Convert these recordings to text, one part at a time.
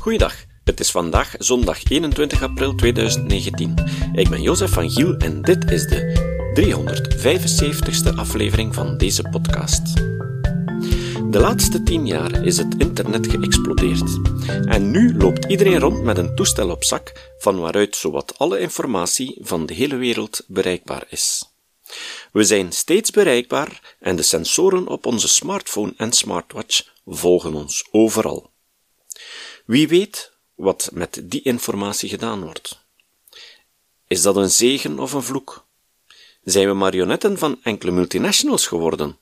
Goeiedag, het is vandaag zondag 21 april 2019. Ik ben Jozef van Giel en dit is de 375ste aflevering van deze podcast. De laatste tien jaar is het internet geëxplodeerd. En nu loopt iedereen rond met een toestel op zak, van waaruit zowat alle informatie van de hele wereld bereikbaar is. We zijn steeds bereikbaar en de sensoren op onze smartphone en smartwatch volgen ons overal. Wie weet wat met die informatie gedaan wordt? Is dat een zegen of een vloek? Zijn we marionetten van enkele multinationals geworden?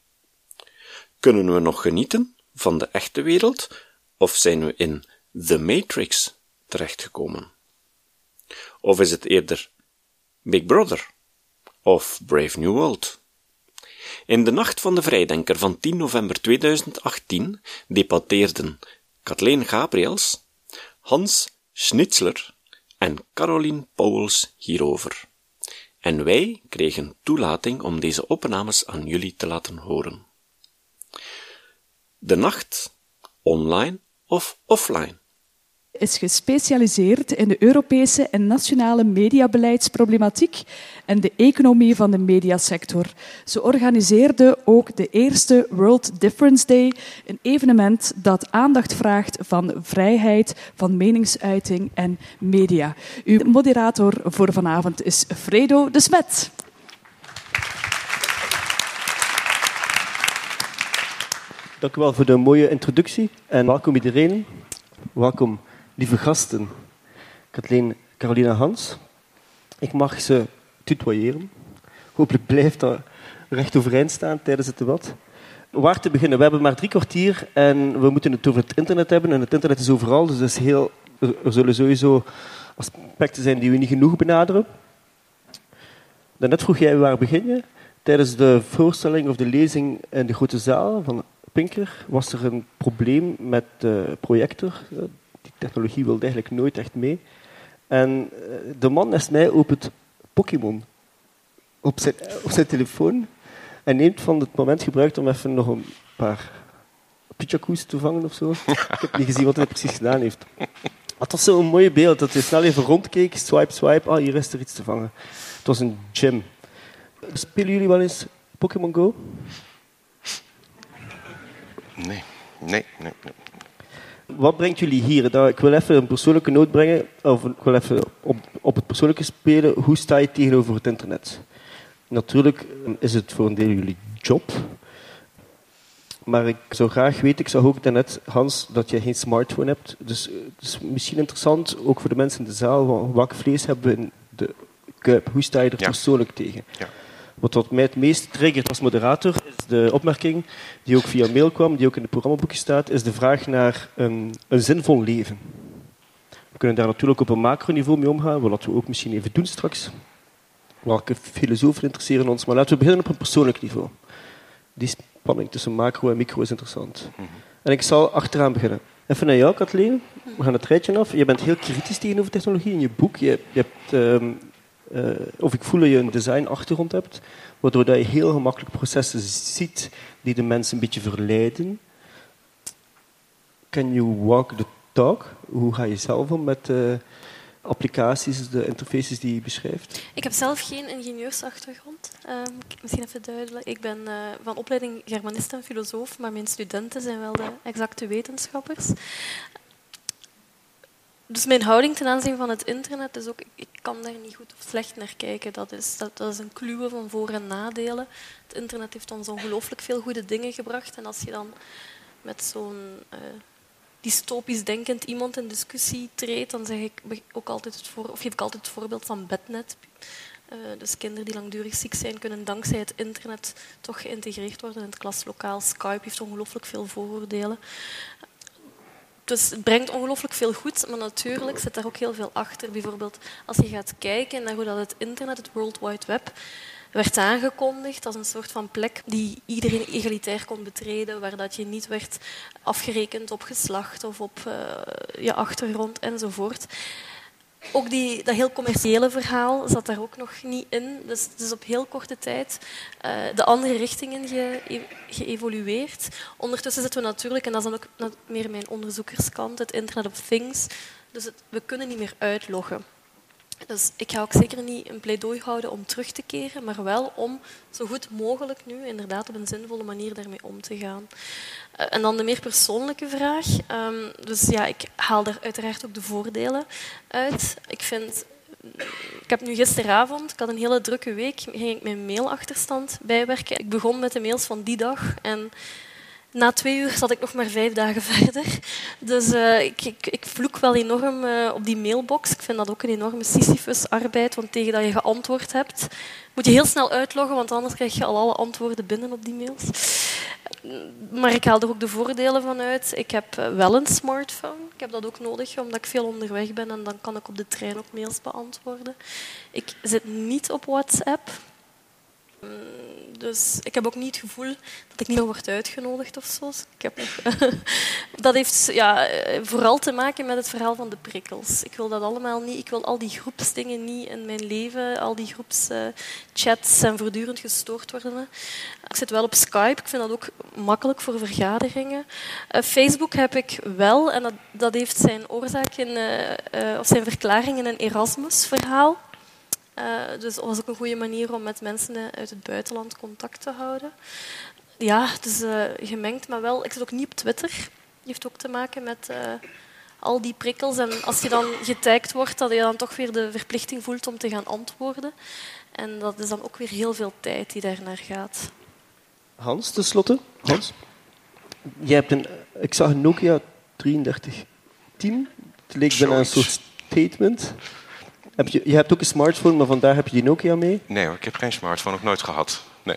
Kunnen we nog genieten van de echte wereld, of zijn we in The Matrix terechtgekomen? Of is het eerder Big Brother of Brave New World? In de nacht van de vrijdenker van 10 november 2018 debatteerden Kathleen Gabriels, Hans Schnitzler en Caroline Pauwels hierover. En wij kregen toelating om deze opnames aan jullie te laten horen. De nacht, online of offline? Is gespecialiseerd in de Europese en nationale mediabeleidsproblematiek en de economie van de mediasector. Ze organiseerde ook de eerste World Difference Day, een evenement dat aandacht vraagt van vrijheid van meningsuiting en media. Uw moderator voor vanavond is Fredo de Smet. Dank u wel voor de mooie introductie en welkom iedereen. Welkom lieve gasten, Kathleen, Carolina Hans. Ik mag ze tutoyeren. Hopelijk blijft dat recht overeind staan tijdens het debat. Waar te beginnen? We hebben maar drie kwartier en we moeten het over het internet hebben. En het internet is overal, dus is heel, er zullen sowieso aspecten zijn die we niet genoeg benaderen. Daarnet vroeg jij waar begin je? Tijdens de voorstelling of de lezing in de grote zaal van Pinker was er een probleem met de projector technologie wilde eigenlijk nooit echt mee. En eh, de man naast mij opent Pokémon op zijn, op zijn telefoon en neemt van het moment gebruik om even nog een paar Pichakoes te vangen of zo. Ik heb niet gezien wat hij precies gedaan heeft. Het was zo'n mooi beeld dat hij snel even rondkeek, swipe, swipe, ah, hier is er iets te vangen. Het was een gym. Spelen jullie wel eens Pokémon Go? Nee, nee, nee. nee. Wat brengt jullie hier? Ik wil even een persoonlijke noot brengen, of ik wil even op, op het persoonlijke spelen. Hoe sta je tegenover het internet? Natuurlijk is het voor een deel jullie job. Maar ik zou graag weten, ik zag ook daarnet, Hans, dat je geen smartphone hebt. Dus het is misschien interessant, ook voor de mensen in de zaal, welk vlees hebben we in de kuip? Hoe sta je er persoonlijk tegen? Ja. Wat, wat mij het meest triggert als moderator is de opmerking die ook via mail kwam, die ook in het programmaboekje staat, is de vraag naar een, een zinvol leven. We kunnen daar natuurlijk op een macroniveau mee omgaan, wat we ook misschien even doen straks. Welke filosofen interesseren ons, maar laten we beginnen op een persoonlijk niveau. Die spanning tussen macro en micro is interessant. Mhm. En ik zal achteraan beginnen. Even naar jou, Kathleen. We gaan het rijtje af. Je bent heel kritisch tegenover technologie in je boek. Je, je hebt ehm, uh, of ik voel dat je een design-achtergrond hebt, waardoor dat je heel gemakkelijk processen ziet die de mensen een beetje verleiden. Can you walk the talk? Hoe ga je zelf om met de applicaties, de interfaces die je beschrijft? Ik heb zelf geen ingenieursachtergrond. Uh, misschien even duidelijk. Ik ben uh, van opleiding Germanist en filosoof, maar mijn studenten zijn wel de exacte wetenschappers dus mijn houding ten aanzien van het internet is ook, ik kan daar niet goed of slecht naar kijken. Dat is, dat, is een kluwe van voor- en nadelen. Het internet heeft ons ongelooflijk veel goede dingen gebracht. En als je dan met zo'n uh, dystopisch denkend iemand in discussie treedt, dan zeg ik ook altijd het voor, of geef ik altijd het voorbeeld van Bednet. Uh, dus kinderen die langdurig ziek zijn, kunnen dankzij het internet toch geïntegreerd worden in het klaslokaal. Skype heeft ongelooflijk veel vooroordelen. Dus het brengt ongelooflijk veel goed, maar natuurlijk zit daar ook heel veel achter. Bijvoorbeeld als je gaat kijken naar hoe dat het internet, het World Wide Web, werd aangekondigd als een soort van plek die iedereen egalitair kon betreden, waar dat je niet werd afgerekend op geslacht of op uh, je achtergrond enzovoort. Ook die, dat heel commerciële verhaal zat daar ook nog niet in. Dus het is op heel korte tijd uh, de andere richtingen ge, geëvolueerd. Ondertussen zitten we natuurlijk, en dat is dan ook meer mijn onderzoekerskant, het Internet of Things. Dus we kunnen niet meer uitloggen. Dus ik ga ook zeker niet een pleidooi houden om terug te keren, maar wel om zo goed mogelijk nu inderdaad op een zinvolle manier daarmee om te gaan. Eh, en dan de meer persoonlijke vraag. Ehm, dus ja, ik haal daar uiteraard ook de voordelen uit. Ik vind ik heb nu gisteravond, ik had een hele drukke week, ging ik mijn mailachterstand bijwerken. Ik begon met de mails van die dag en na twee uur zat ik nog maar vijf dagen verder. Dus uh, ik, ik, ik, vloek wel enorm uh, op die mailbox. Ik vind dat ook een enorme Sisyphus-arbeid, want tegen dat je geantwoord hebt, moet je heel snel uitloggen, want anders krijg je al alle antwoorden binnen op die mails. Maar ik haal er ook de voordelen van uit. Ik heb eh, wel een smartphone. Ik heb dat ook nodig, omdat ik veel onderweg ben en dan kan ik op de trein ook mails beantwoorden. Ik zit niet op WhatsApp. Dus ik heb ook niet het gevoel dat ik niet meer word uitgenodigd of zo. Ik heb dat heeft ja, vooral te maken met het verhaal van de prikkels. Ik wil dat allemaal niet. Ik wil al die groepsdingen niet in mijn leven. Al die groepschats en voortdurend gestoord worden. Ik zit wel op Skype. Ik vind dat ook makkelijk voor vergaderingen. Uh, Facebook heb ik wel. En dat, dat heeft zijn oorzaak in, of zijn verklaring in een Erasmus-verhaal. Uh, dus dat was ook een goede manier om met mensen uit het buitenland contact te houden. Ja, het is uh, gemengd, maar wel. Ik zit ook niet op Twitter. Die heeft ook te maken met uh, al die prikkels. En als je dan getagd wordt, dat je dan toch weer de verplichting voelt om te gaan antwoorden. En dat is dan ook weer heel veel tijd die daar naar gaat. Hans, tenslotte. Hans, jij hebt een, ik zag een Nokia 3310. Het leek bijna een soort statement. Heb je, je hebt ook een smartphone, maar vandaag heb je die Nokia mee? Nee hoor, ik heb geen smartphone, ook nooit gehad. Nee.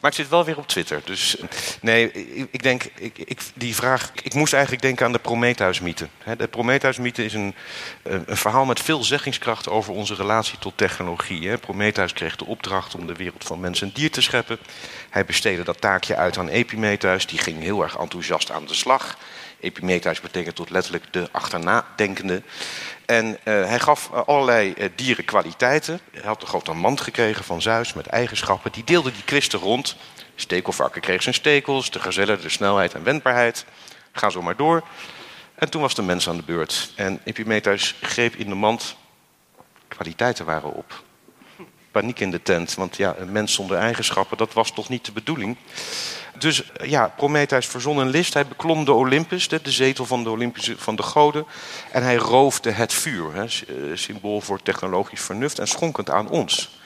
Maar ik zit wel weer op Twitter. Dus nee, ik, denk, ik, ik, die vraag. Ik moest eigenlijk denken aan de Prometheus-mythe. De Prometheus-mythe is een, een, verhaal met veel zeggingskracht over onze relatie tot technologie. Prometheus kreeg de opdracht om de wereld van mens en dier te scheppen. Hij besteedde dat taakje uit aan Epimetheus. Die ging heel erg enthousiast aan de slag. Epimetheus betekent tot letterlijk de achternadenkende. En uh, hij gaf uh, allerlei uh, dieren kwaliteiten. Hij had een grote mand gekregen van Zeus met eigenschappen. Die deelde die kwisten rond. Stekelvarken kreeg zijn stekels, de gazelle de snelheid en wendbaarheid. Ga zo maar door. En toen was de mens aan de beurt. En Epimetheus greep in de mand. Kwaliteiten waren op. Paniek in de tent, want ja, een mens zonder eigenschappen, dat was toch niet de bedoeling. Dus ja, Prometheus verzon een list. Hij beklom de Olympus, de, zetel van de, Olympische, van de goden. En hij roofde het vuur, hè, eh, symbool voor technologisch vernuft, en schonk het aan ons.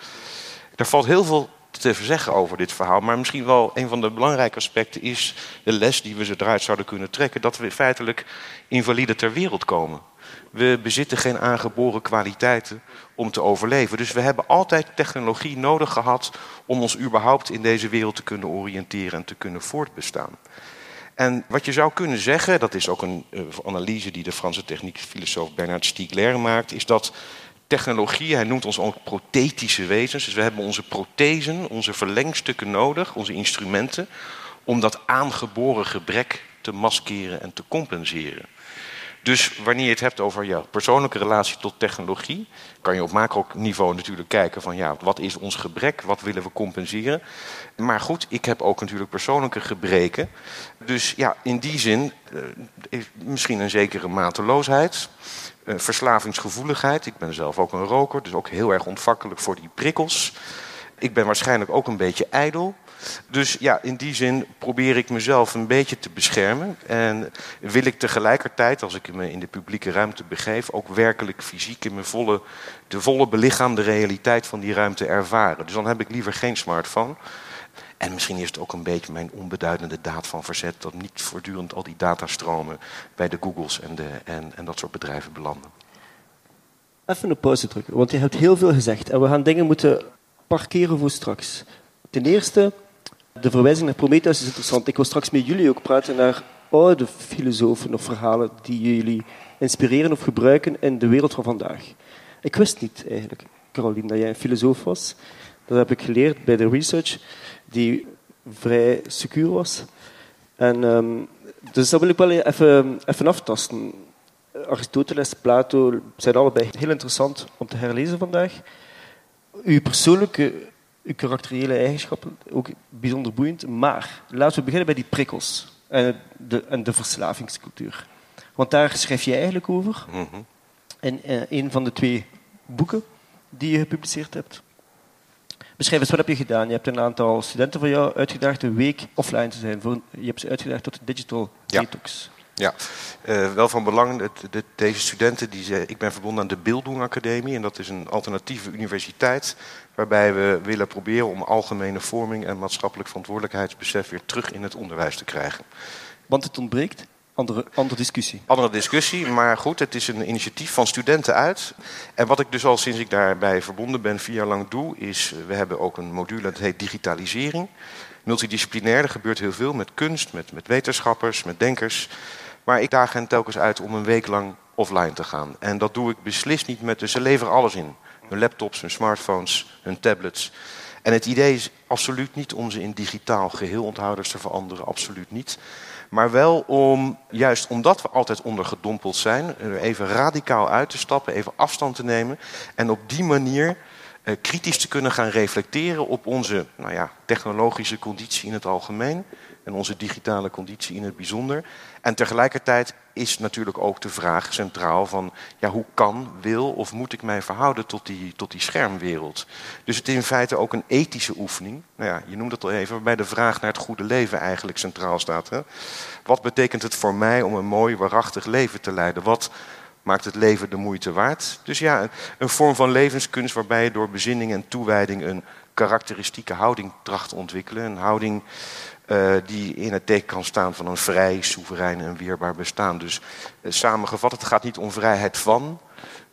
Er valt heel veel te zeggen over dit verhaal. Maar misschien wel een van de belangrijke aspecten is de les die we ze eruit zouden kunnen trekken. Dat we feitelijk invalide ter wereld komen. We bezitten geen aangeboren kwaliteiten om te overleven. Dus we hebben altijd technologie nodig gehad om ons überhaupt in deze wereld te kunnen oriënteren en te kunnen voortbestaan. En wat je zou kunnen zeggen, dat is ook een uh, analyse die de Franse techniekfilosoof Bernard Stiegler maakt, is dat technologie, hij noemt ons ook prothetische wezens. Dus we hebben onze prothesen, onze verlengstukken nodig, onze instrumenten, om dat aangeboren gebrek te maskeren en te compenseren. Dus wanneer je het hebt over ja, persoonlijke relatie tot technologie, kan je op macro-niveau natuurlijk kijken van ja, wat is ons gebrek, wat willen we compenseren. Maar goed, ik heb ook natuurlijk persoonlijke gebreken. Dus ja, in die zin uh, misschien een zekere mateloosheid. Uh, verslavingsgevoeligheid. Ik ben zelf ook een roker, dus ook heel erg ontvankelijk voor die prikkels. Ik ben waarschijnlijk ook een beetje ijdel. Dus ja, in die zin probeer ik mezelf een beetje te beschermen. En wil ik tegelijkertijd, als ik me in de publieke ruimte begeef, ook werkelijk fysiek in mijn volle, de volle belichaamde realiteit van die ruimte ervaren. Dus dan heb ik liever geen smartphone. En misschien is het ook een beetje mijn onbeduidende daad van verzet dat niet voortdurend al die datastromen bij de Googles en, de, en, en dat soort bedrijven belanden. Even een pauze drukken, want je hebt heel veel gezegd en we gaan dingen moeten parkeren voor straks. Ten eerste, de verwijzing naar Prometheus is interessant. Ik wil straks met jullie ook praten naar oude filosofen of verhalen die jullie inspireren of gebruiken in de wereld van vandaag. Ik wist niet eigenlijk, Caroline, dat jij een filosoof was. Dat heb ik geleerd bij de research, die vrij secuur was. En, um, dus dat wil ik wel even, even aftasten. Aristoteles, Plato zijn allebei heel interessant om te herlezen vandaag. Uw persoonlijke, uw karakteriële eigenschappen ook bijzonder boeiend. Maar laten we beginnen bij die prikkels en de, en de verslavingscultuur. Want daar schrijf je eigenlijk over Mhm. in eh, een van de twee boeken die je gepubliceerd hebt. Beschrijf eens, wat heb je gedaan? Je hebt een aantal studenten van jou uitgedaagd een week offline te zijn. Voor, je hebt ze uitgedaagd tot de digital Ja. detox. Ja, eh, wel van belang. Deze studenten, die ze, ik ben verbonden aan de Bildung Academie. En dat is een alternatieve universiteit. Waarbij we willen proberen om algemene vorming en maatschappelijk verantwoordelijkheidsbesef weer terug in het onderwijs te krijgen. Want het ontbreekt. Andere, andere discussie. Andere discussie, maar goed, het is een initiatief van studenten uit. En wat ik dus al sinds ik daarbij verbonden ben vier jaar lang doe, is eh, we hebben ook een module dat heet digitalisering. Multidisciplinair, er gebeurt heel veel met kunst, met, met wetenschappers, met denkers. Maar ik daag hen telkens uit om een week lang offline te gaan. En dat doe ik beslist niet met, dus ze leveren alles in. Hun laptops, hun smartphones, hun tablets. En het idee is absoluut niet om ze in digitaal geheelonthouders te veranderen, absoluut niet. Maar wel om, juist omdat we altijd ondergedompeld zijn, er even radicaal uit te stappen, even afstand te nemen. En op die manier eh, kritisch te kunnen gaan reflecteren op onze nou ja, technologische conditie in het algemeen. En onze digitale conditie in het bijzonder. En tegelijkertijd is natuurlijk ook de vraag centraal van ja, hoe kan, wil of moet ik mij verhouden tot die, tot die schermwereld. Dus het is in feite ook een ethische oefening. Nou ja, je noemt het al even, waarbij de vraag naar het goede leven eigenlijk centraal staat. Hè? Wat betekent het voor mij om een mooi, waarachtig leven te leiden? Wat maakt het leven de moeite waard? Dus ja, een, een vorm van levenskunst waarbij je door bezinning en toewijding een karakteristieke houding tracht te ontwikkelen. Een houding eh, die in het teken kan staan van een vrij, soeverein en weerbaar bestaan. Dus eh, samengevat, het gaat niet om vrijheid van,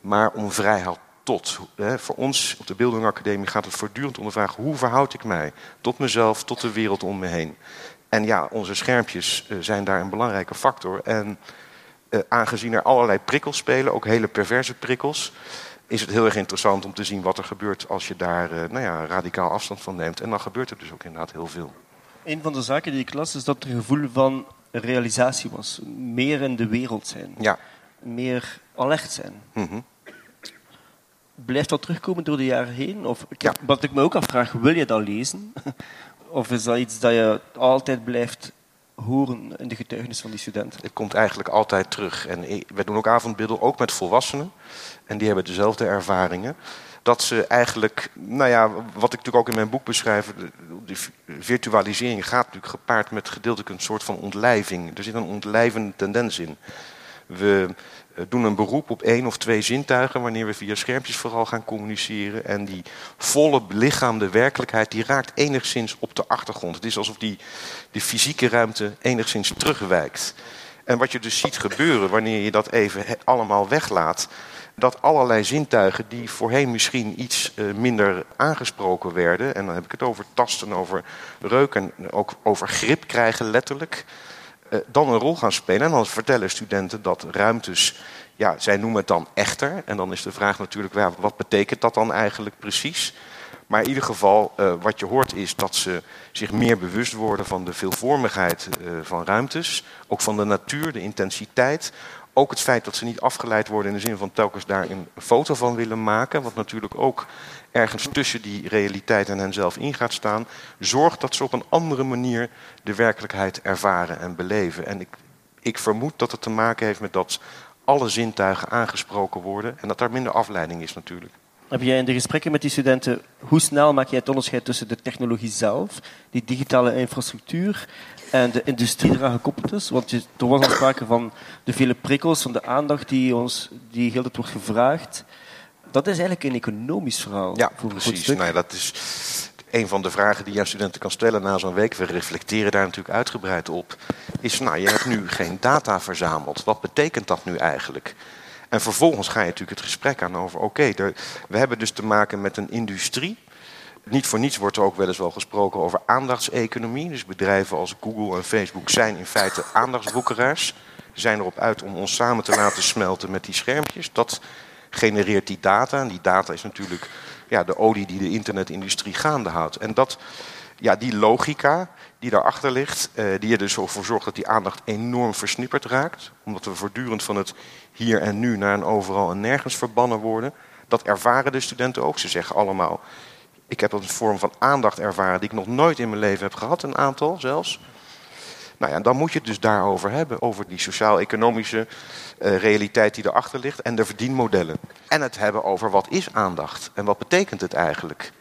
maar om vrijheid tot. Hè. Voor ons op de Bildung Academie gaat het voortdurend om de vraag... hoe verhoud ik mij tot mezelf, tot de wereld om me heen? En ja, onze schermpjes eh, zijn daar een belangrijke factor. En aangezien er allerlei prikkels spelen, ook hele perverse prikkels... is het heel erg interessant om te zien wat er gebeurt als je daar nou ja, radicaal afstand van neemt. En dan gebeurt er dus ook inderdaad heel veel. Een van de zaken die ik las is dat er een gevoel van realisatie was. Meer in de wereld zijn. Ja. Meer alert zijn. Mhm. Blijft dat terugkomen door de jaren heen? Of, ik- Ja. Wat ik me ook afvraag, wil je dat lezen? Of is dat iets dat je altijd blijft horen in de getuigenis van die studenten? Het komt eigenlijk altijd terug. En i- we doen ook avondbeelden, ook met volwassenen. En die hebben dezelfde ervaringen. Dat ze eigenlijk, nou ja, wat ik natuurlijk ook in mijn boek beschrijf, vi- virtualisering gaat natuurlijk gepaard met gedeeltelijk een soort van ontlijving. Er zit een ontlijvende tendens in. We eh, doen een beroep op één of twee zintuigen wanneer we via schermpjes vooral gaan communiceren. En die volle belichaamde werkelijkheid die raakt enigszins op de achtergrond. Het is alsof die, die fysieke ruimte enigszins terugwijkt. En wat je dus ziet gebeuren wanneer je dat even allemaal weglaat. Dat allerlei zintuigen die voorheen misschien iets eh, minder aangesproken werden. En dan heb ik het over tasten, over reuk en ook over grip krijgen letterlijk eh, dan een rol gaan spelen. En dan vertellen studenten dat ruimtes, ja, zij noemen het dan echter. En dan is de vraag natuurlijk, ja, wat betekent dat dan eigenlijk precies? Maar in ieder geval, eh, wat je hoort is dat ze zich meer bewust worden van de veelvormigheid van ruimtes. Ook van de natuur, de intensiteit. Ook het feit dat ze niet afgeleid worden in de zin van telkens daar een foto van willen maken. Wat natuurlijk ook ergens tussen die realiteit en henzelf in gaat staan. Zorgt dat ze op een andere manier de werkelijkheid ervaren en beleven. En ik, ik vermoed dat het te maken heeft met dat alle zintuigen aangesproken worden. En dat daar minder afleiding is natuurlijk. Heb jij in de gesprekken met die studenten, hoe snel maak jij het onderscheid tussen de technologie zelf, die digitale infrastructuur en de industrie die eraan gekoppeld is? Want je, er was al sprake van de vele prikkels, van de aandacht die, ons, die heel tijd wordt gevraagd. Dat is eigenlijk een economisch verhaal. Ja, voor een groot precies. stuk. Nou, dat is een van de vragen die je aan studenten kan stellen na zo'n week. We reflecteren daar natuurlijk uitgebreid op. Is, nou, je hebt nu geen data verzameld. Wat betekent dat nu eigenlijk? En vervolgens ga je natuurlijk het gesprek aan over... oké, we hebben dus te maken met een industrie... Niet voor niets wordt er ook wel eens wel gesproken over aandachtseconomie. Dus bedrijven als Google en Facebook zijn in feite aandachtsboekeraars. Ze zijn erop uit om ons samen te laten smelten met die schermpjes. Dat genereert die data. En die data is natuurlijk ja, de olie die de internetindustrie gaande houdt. En dat ja, die logica die daarachter ligt, uh, die er dus voor zorgt dat die aandacht enorm versnipperd raakt. Omdat we voortdurend van het hier en nu naar een overal en nergens verbannen worden. Dat ervaren de studenten ook. Ze zeggen allemaal, ik heb een vorm van aandacht ervaren die ik nog nooit in mijn leven heb gehad, een aantal zelfs. Nou ja, dan moet je het dus daarover hebben, over die sociaal-economische uh, realiteit die erachter ligt en de verdienmodellen. En het hebben over wat is aandacht en wat betekent het eigenlijk.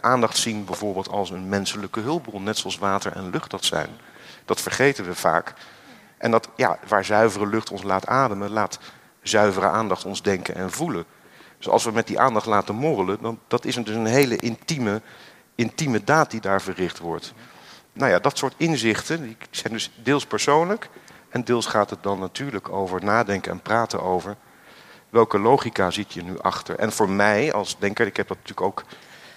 Aandacht zien bijvoorbeeld als een menselijke hulpbron, net zoals water en lucht dat zijn. Dat vergeten we vaak. En dat, ja, waar zuivere lucht ons laat ademen, laat zuivere aandacht ons denken en voelen. Dus als we met die aandacht laten morrelen, dan dat is dus een hele intieme, intieme daad die daar verricht wordt. Nou ja, dat soort inzichten die zijn dus deels persoonlijk en deels gaat het dan natuurlijk over nadenken en praten over welke logica zit je nu achter. En voor mij als denker, ik heb dat natuurlijk ook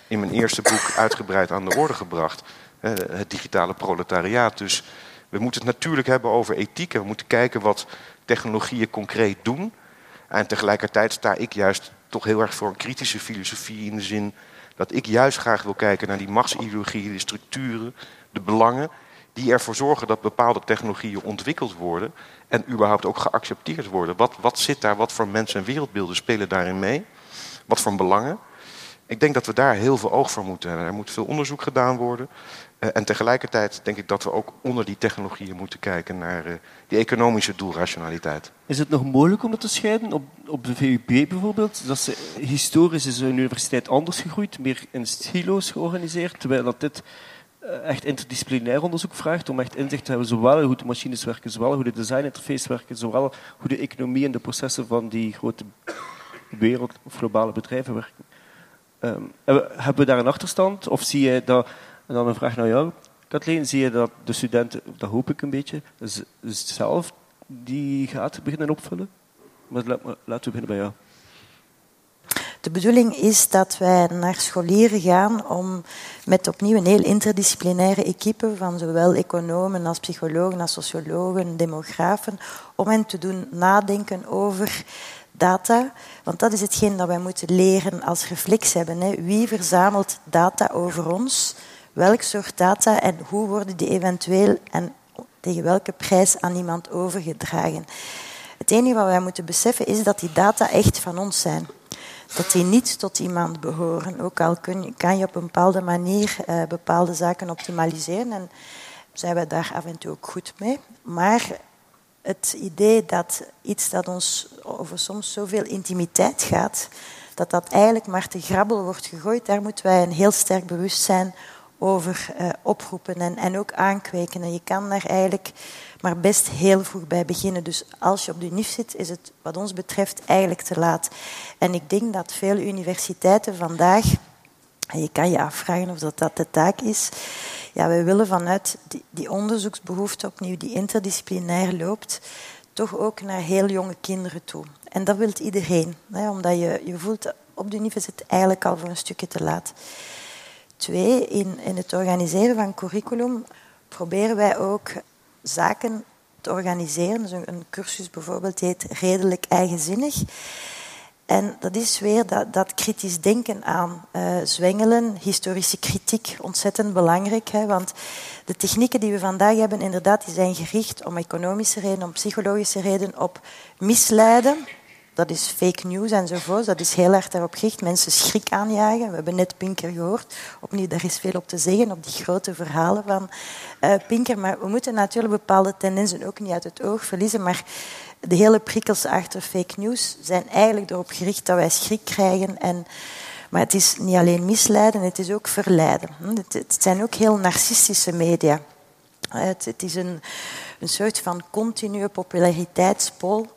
in mijn eerste boek uitgebreid aan de orde gebracht, het digitale proletariaat. Dus we moeten het natuurlijk hebben over ethiek en we moeten kijken wat technologieën concreet doen. En tegelijkertijd sta ik juist toch heel erg voor een kritische filosofie in de zin dat ik juist graag wil kijken naar die machts'ideologieën, de structuren, de belangen die ervoor zorgen dat bepaalde technologieën ontwikkeld worden en überhaupt ook geaccepteerd worden. Wat, wat zit daar, wat voor mensen en wereldbeelden spelen daarin mee? Wat voor belangen? Ik denk dat we daar heel veel oog voor moeten hebben. Er moet veel onderzoek gedaan worden. Uh, en tegelijkertijd denk ik dat we ook onder die technologieën moeten kijken naar uh, die economische doelrationaliteit. Is het nog mogelijk om dat te scheiden? Op, op de VUB bijvoorbeeld, dat ze, historisch is een universiteit anders gegroeid, meer in silo's georganiseerd, terwijl dat dit uh, echt interdisciplinair onderzoek vraagt om echt inzicht te hebben, zowel hoe de machines werken, zowel hoe de designinterface werken, zowel hoe de economie en de processen van die grote wereld of globale bedrijven werken. Um, hebben we daar een achterstand? Of zie je dat, en dan een vraag naar jou, Kathleen, zie je dat de studenten, dat hoop ik een beetje, zelf die gaat beginnen opvullen? Maar laten we beginnen bij jou. De bedoeling is dat wij naar scholieren gaan om met opnieuw een heel interdisciplinaire equipe van zowel economen als psychologen als sociologen, demografen, om hen te doen nadenken over data. Want dat is hetgeen dat wij moeten leren als reflex hebben. Hè. Wie verzamelt data over ons? Welk soort data en hoe worden die eventueel en tegen welke prijs aan iemand overgedragen? Het enige wat wij moeten beseffen is dat die data echt van ons zijn dat die niet tot iemand behoren. Ook al kun, kan je op een bepaalde manier uh, bepaalde zaken optimaliseren en zijn wij daar af en toe ook goed mee. Maar het idee dat iets dat ons over soms zoveel intimiteit gaat, dat dat eigenlijk maar te grabbel wordt gegooid, daar moeten wij een heel sterk bewustzijn over uh, oproepen en, en ook aankweken. En je kan daar eigenlijk maar best heel vroeg bij beginnen. Dus als je op de NIF zit, is het wat ons betreft eigenlijk te laat. En ik denk dat veel universiteiten vandaag, en je kan je afvragen of dat, dat de taak is, ja, we willen vanuit die, die onderzoeksbehoefte opnieuw, die interdisciplinair loopt, toch ook naar heel jonge kinderen toe. En dat wil iedereen, hè, omdat je, je voelt op de het eigenlijk al voor een stukje te laat. Twee, in, in het organiseren van curriculum proberen wij ook zaken te organiseren. Dus een, cursus bijvoorbeeld heet Redelijk Eigenzinnig. En dat is weer dat, dat kritisch denken aan uh, zwengelen, historische kritiek, ontzettend belangrijk. Hè, want de technieken die we vandaag hebben, inderdaad, die zijn gericht om economische redenen, om psychologische redenen, op misleiden dat is fake news enzovoort. Dat is heel erg daarop gericht. Mensen schrik aanjagen. We hebben net Pinker gehoord. Opnieuw, daar is veel op te zeggen, op die grote verhalen van uh, Pinker. Maar we moeten natuurlijk bepaalde tendensen ook niet uit het oog verliezen. Maar de hele prikkels achter fake news zijn eigenlijk erop gericht dat wij schrik krijgen. En, maar het is niet alleen misleiden, het is ook verleiden. Het, het zijn ook heel narcistische media. Het, het is een, een soort van continue populariteitspol.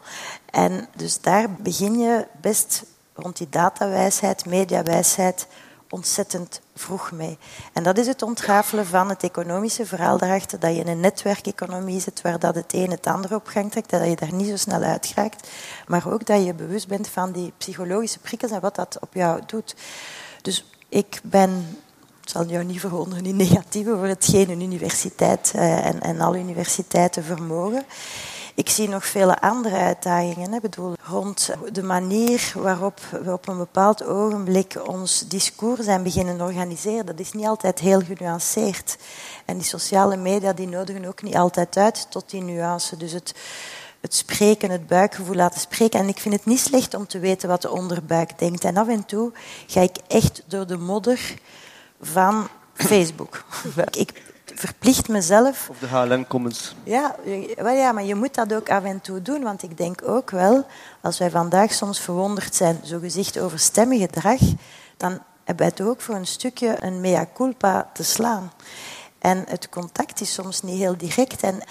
En dus daar begin je best rond die datawijsheid, mediawijsheid, ontzettend vroeg mee. En dat is het ontrafelen van het economische verhaal daarachter, dat je in een netwerkeconomie zit waar dat het een het andere op gang trekt, dat je daar niet zo snel uit raakt, maar ook dat je bewust bent van die psychologische prikkels en wat dat op jou doet. Dus ik ben zal jou niet verwonderen in negatieve voor hetgeen een universiteit eh, en, en alle universiteiten vermogen. Ik zie nog vele andere uitdagingen. Ik bedoel, rond de manier waarop we op een bepaald ogenblik ons discours zijn beginnen organiseren. Dat is niet altijd heel genuanceerd. En die sociale media die nodigen ook niet altijd uit tot die nuance. Dus het, het spreken, het buikgevoel laten spreken. En ik vind het niet slecht om te weten wat de onderbuik denkt. En af en toe ga ik echt door de modder van Facebook. ik verplicht mezelf. Of de HLN-comments. Ja, wel ja, maar je moet dat ook af en toe doen. Want ik denk ook wel, als wij vandaag soms verwonderd zijn, zogezegd over stemmengedrag, dan hebben wij toch ook voor een stukje een mea culpa te slaan. En het contact is soms niet heel direct. En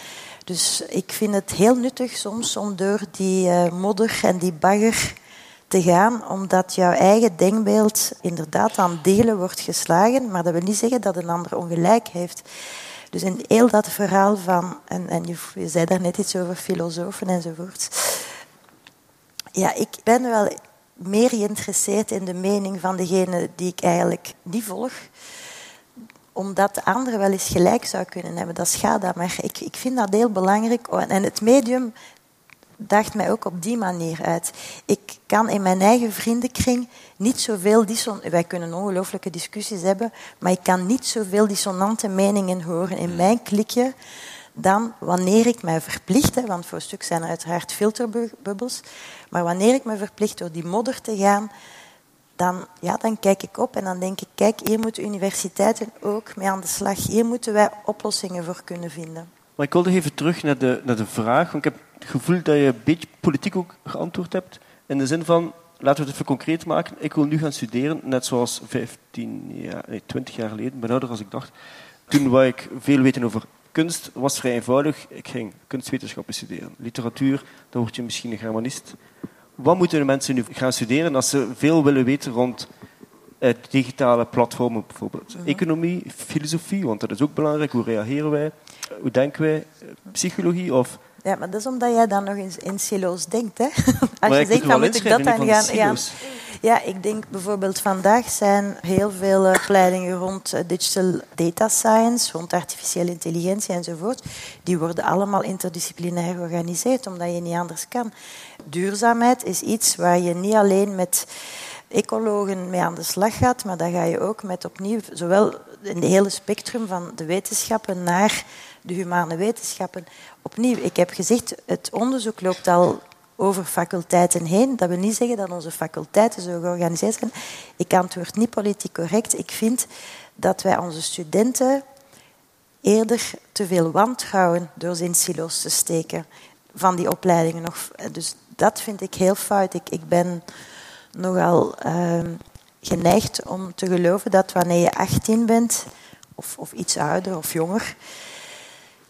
dus ik vind het heel nuttig soms om door die uh, modder en die bagger te gaan, omdat jouw eigen denkbeeld inderdaad aan delen wordt geslagen, maar dat wil niet zeggen dat een ander ongelijk heeft. Dus in heel dat verhaal van, en, en je, zei daar net iets over filosofen enzovoort. Ja, ik ben wel meer geïnteresseerd in de mening van degene die ik eigenlijk niet volg omdat de andere wel eens gelijk zou kunnen hebben. Dat schaadt Maar ik, ik vind dat heel belangrijk. En het medium dacht mij ook op die manier uit. Ik kan in mijn eigen vriendenkring niet zoveel dissonante... Wij kunnen ongelooflijke discussies hebben, maar ik kan niet zoveel dissonante meningen horen in mijn klikje dan wanneer ik mij verplicht, want voor een stuk zijn er uiteraard filterbubbels, maar wanneer ik me verplicht door die modder te gaan, dan, ja, dan kijk ik op en dan denk ik, kijk, hier moeten universiteiten ook mee aan de slag. Hier moeten wij oplossingen voor kunnen vinden. Maar ik wilde even terug naar de, naar de vraag, want ik heb het gevoel dat je een beetje politiek ook geantwoord hebt. In de zin van, laten we het even concreet maken. Ik wil nu gaan studeren, net zoals 15 jaar, nee, 20 jaar geleden, ben ouder als ik dacht. Toen wou ik veel weten over kunst, was vrij eenvoudig. Ik ging kunstwetenschappen studeren. Literatuur, dan word je misschien een germanist wat moeten de mensen nu gaan studeren als ze veel willen weten rond uh, digitale platformen bijvoorbeeld? Mhm. Economie, filosofie, want dat is ook belangrijk. Hoe reageren wij? Hoe denken wij? Psychologie of... Ja, maar dat is omdat jij dan nog in, in silo's denkt. Hè? Als je zegt, dan moet ik dat dan gaan... Ja. ja, ik denk bijvoorbeeld vandaag zijn heel veel opleidingen rond eh, digital data science, rond artificiële intelligentie enzovoort. Die worden allemaal interdisciplinair georganiseerd, omdat je niet anders kan duurzaamheid is iets waar je niet alleen met ecologen mee aan de slag gaat, maar daar ga je ook met opnieuw, zowel in het hele spectrum van de wetenschappen naar de humane wetenschappen. Opnieuw, ik heb gezegd, het onderzoek loopt al over faculteiten heen. Dat wil niet zeggen dat onze faculteiten zo georganiseerd zijn. Ik antwoord niet politiek correct. Ik vind dat wij onze studenten eerder te veel wantrouwen door ze in silo's te steken van die opleidingen. Nog. Dus dat vind ik heel fout. Ik, ik ben nogal uh, geneigd om te geloven dat wanneer je 18 bent, of, of iets ouder of jonger,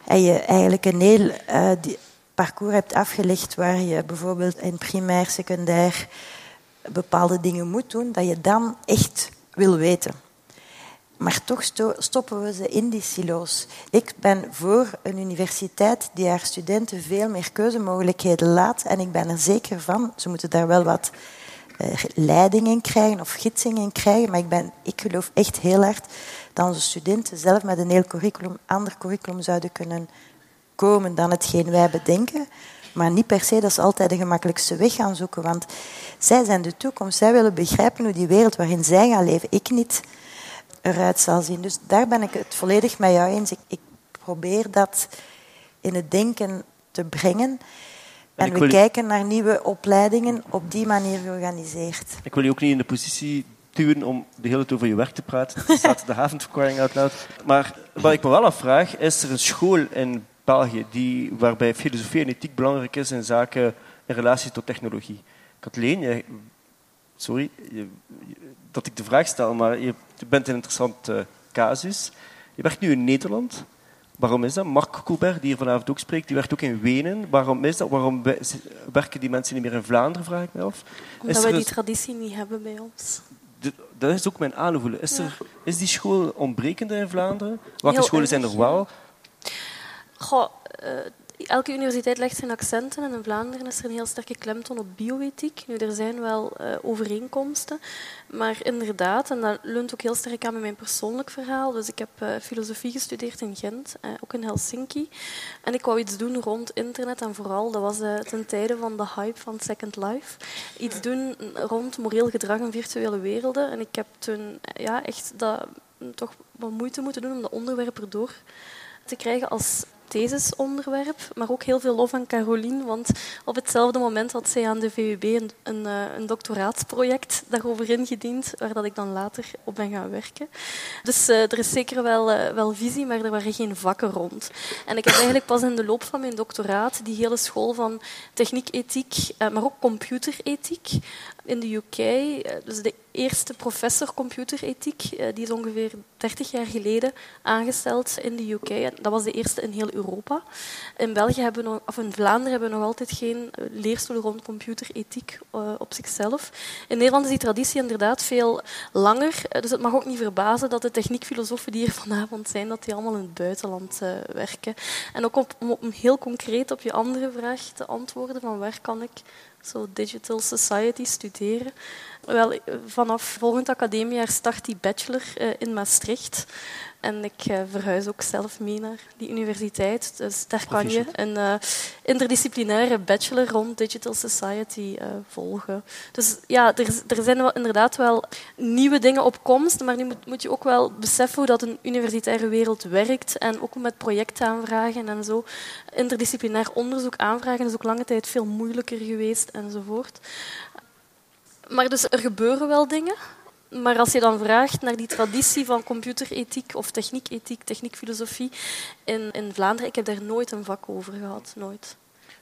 en je eigenlijk een heel uh, parcours hebt afgelegd waar je bijvoorbeeld in primair, secundair bepaalde dingen moet doen, dat je dan echt wil weten. Maar toch stoppen we ze in die silo's. Ik ben voor een universiteit die haar studenten veel meer keuzemogelijkheden laat. En ik ben er zeker van, ze moeten daar wel wat uh, leiding in krijgen of gidsing in krijgen. Maar ik, ben, ik geloof echt heel hard dat onze studenten zelf met een heel curriculum, ander curriculum zouden kunnen komen dan hetgeen wij bedenken. Maar niet per se dat ze altijd de gemakkelijkste weg gaan zoeken. Want zij zijn de toekomst. Zij willen begrijpen hoe die wereld waarin zij gaan leven, ik niet eruit zal zien. Dus daar ben ik het volledig met jou eens. Ik, ik probeer dat in het denken te brengen. En, we kijken naar nieuwe opleidingen op die manier georganiseerd. Ik wil je ook niet in de positie duwen om de hele tijd over je werk te praten. Er staat de avondverklaring uit. Maar wat ik me wel afvraag, is er een school in België die, waarbij filosofie en ethiek belangrijk is in zaken in relatie tot technologie? Kathleen, jij, sorry, je, dat ik de vraag stel, maar je bent een interessante casus. Je werkt nu in Nederland. Waarom is dat? Mark Colbert, die hier vanavond ook spreekt, die werkt ook in Wenen. Waarom is dat? Waarom werken die mensen niet meer in Vlaanderen, vraag ik me af. Omdat we die traditie niet hebben bij ons. Dat is ook mijn aanvoelen. Is, er, is die school ontbrekende in Vlaanderen? Welke scholen zijn er wel? Goh, uh, elke universiteit legt zijn accenten en in Vlaanderen is er een heel sterke klemtoon op bioethiek. Nu, er zijn wel uh, overeenkomsten, maar inderdaad, en dat leunt ook heel sterk aan bij mijn persoonlijk verhaal. Dus ik heb uh, filosofie gestudeerd in Gent, uh, ook in Helsinki. En ik wou iets doen rond internet en vooral, dat was ten tijde van de hype van Second Life, iets doen rond moreel gedrag in virtuele werelden. En ik heb toen ja, echt dat, toch wat moeite moeten doen om de onderwerpen erdoor te krijgen als thesisonderwerp, maar ook heel veel lof aan Caroline, want op hetzelfde moment had zij aan de VUB een, een, eh, een doctoraatsproject daarover ingediend, waar dat ik dan later op ben gaan werken. Dus uh, er is zeker wel, uh, wel visie, maar er waren geen vakken rond. En ik heb eigenlijk pas in de loop van mijn doctoraat die hele school van techniek-ethiek, maar ook computerethiek in de UK, dus de eerste professor computerethiek, die is ongeveer 30 jaar geleden aangesteld in de UK. Dat was de eerste in heel Europa. In België hebben we nog, of in Vlaanderen hebben we nog altijd geen eh, leerstoel rond computerethiek op zichzelf. In Nederland is die traditie inderdaad veel langer. Eh, dus het mag ook niet verbazen dat de techniekfilosofen die hier vanavond zijn, dat die allemaal in het buitenland werken. En ook op, om heel concreet op je andere vraag te antwoorden, van waar kan ik zo digital society studeren. Wel, vanaf volgend academiejaar start die bachelor in Maastricht. En ik uh, verhuis ook zelf mee naar die universiteit. Dus daar kan je een uh, interdisciplinaire bachelor rond digital society uh, volgen. Dus ja, er, er zijn wel, inderdaad wel nieuwe dingen op komst, maar nu moet, moet, je ook wel beseffen hoe dat een universitaire wereld werkt en ook met projectaanvragen en zo. Interdisciplinair onderzoek aanvragen is ook lange tijd veel moeilijker geweest enzovoort. Maar dus er gebeuren wel dingen. Maar als je dan vraagt naar die traditie van computerethiek of techniekethiek, techniekfilosofie in, in Vlaanderen, ik heb daar nooit een vak over gehad, nooit.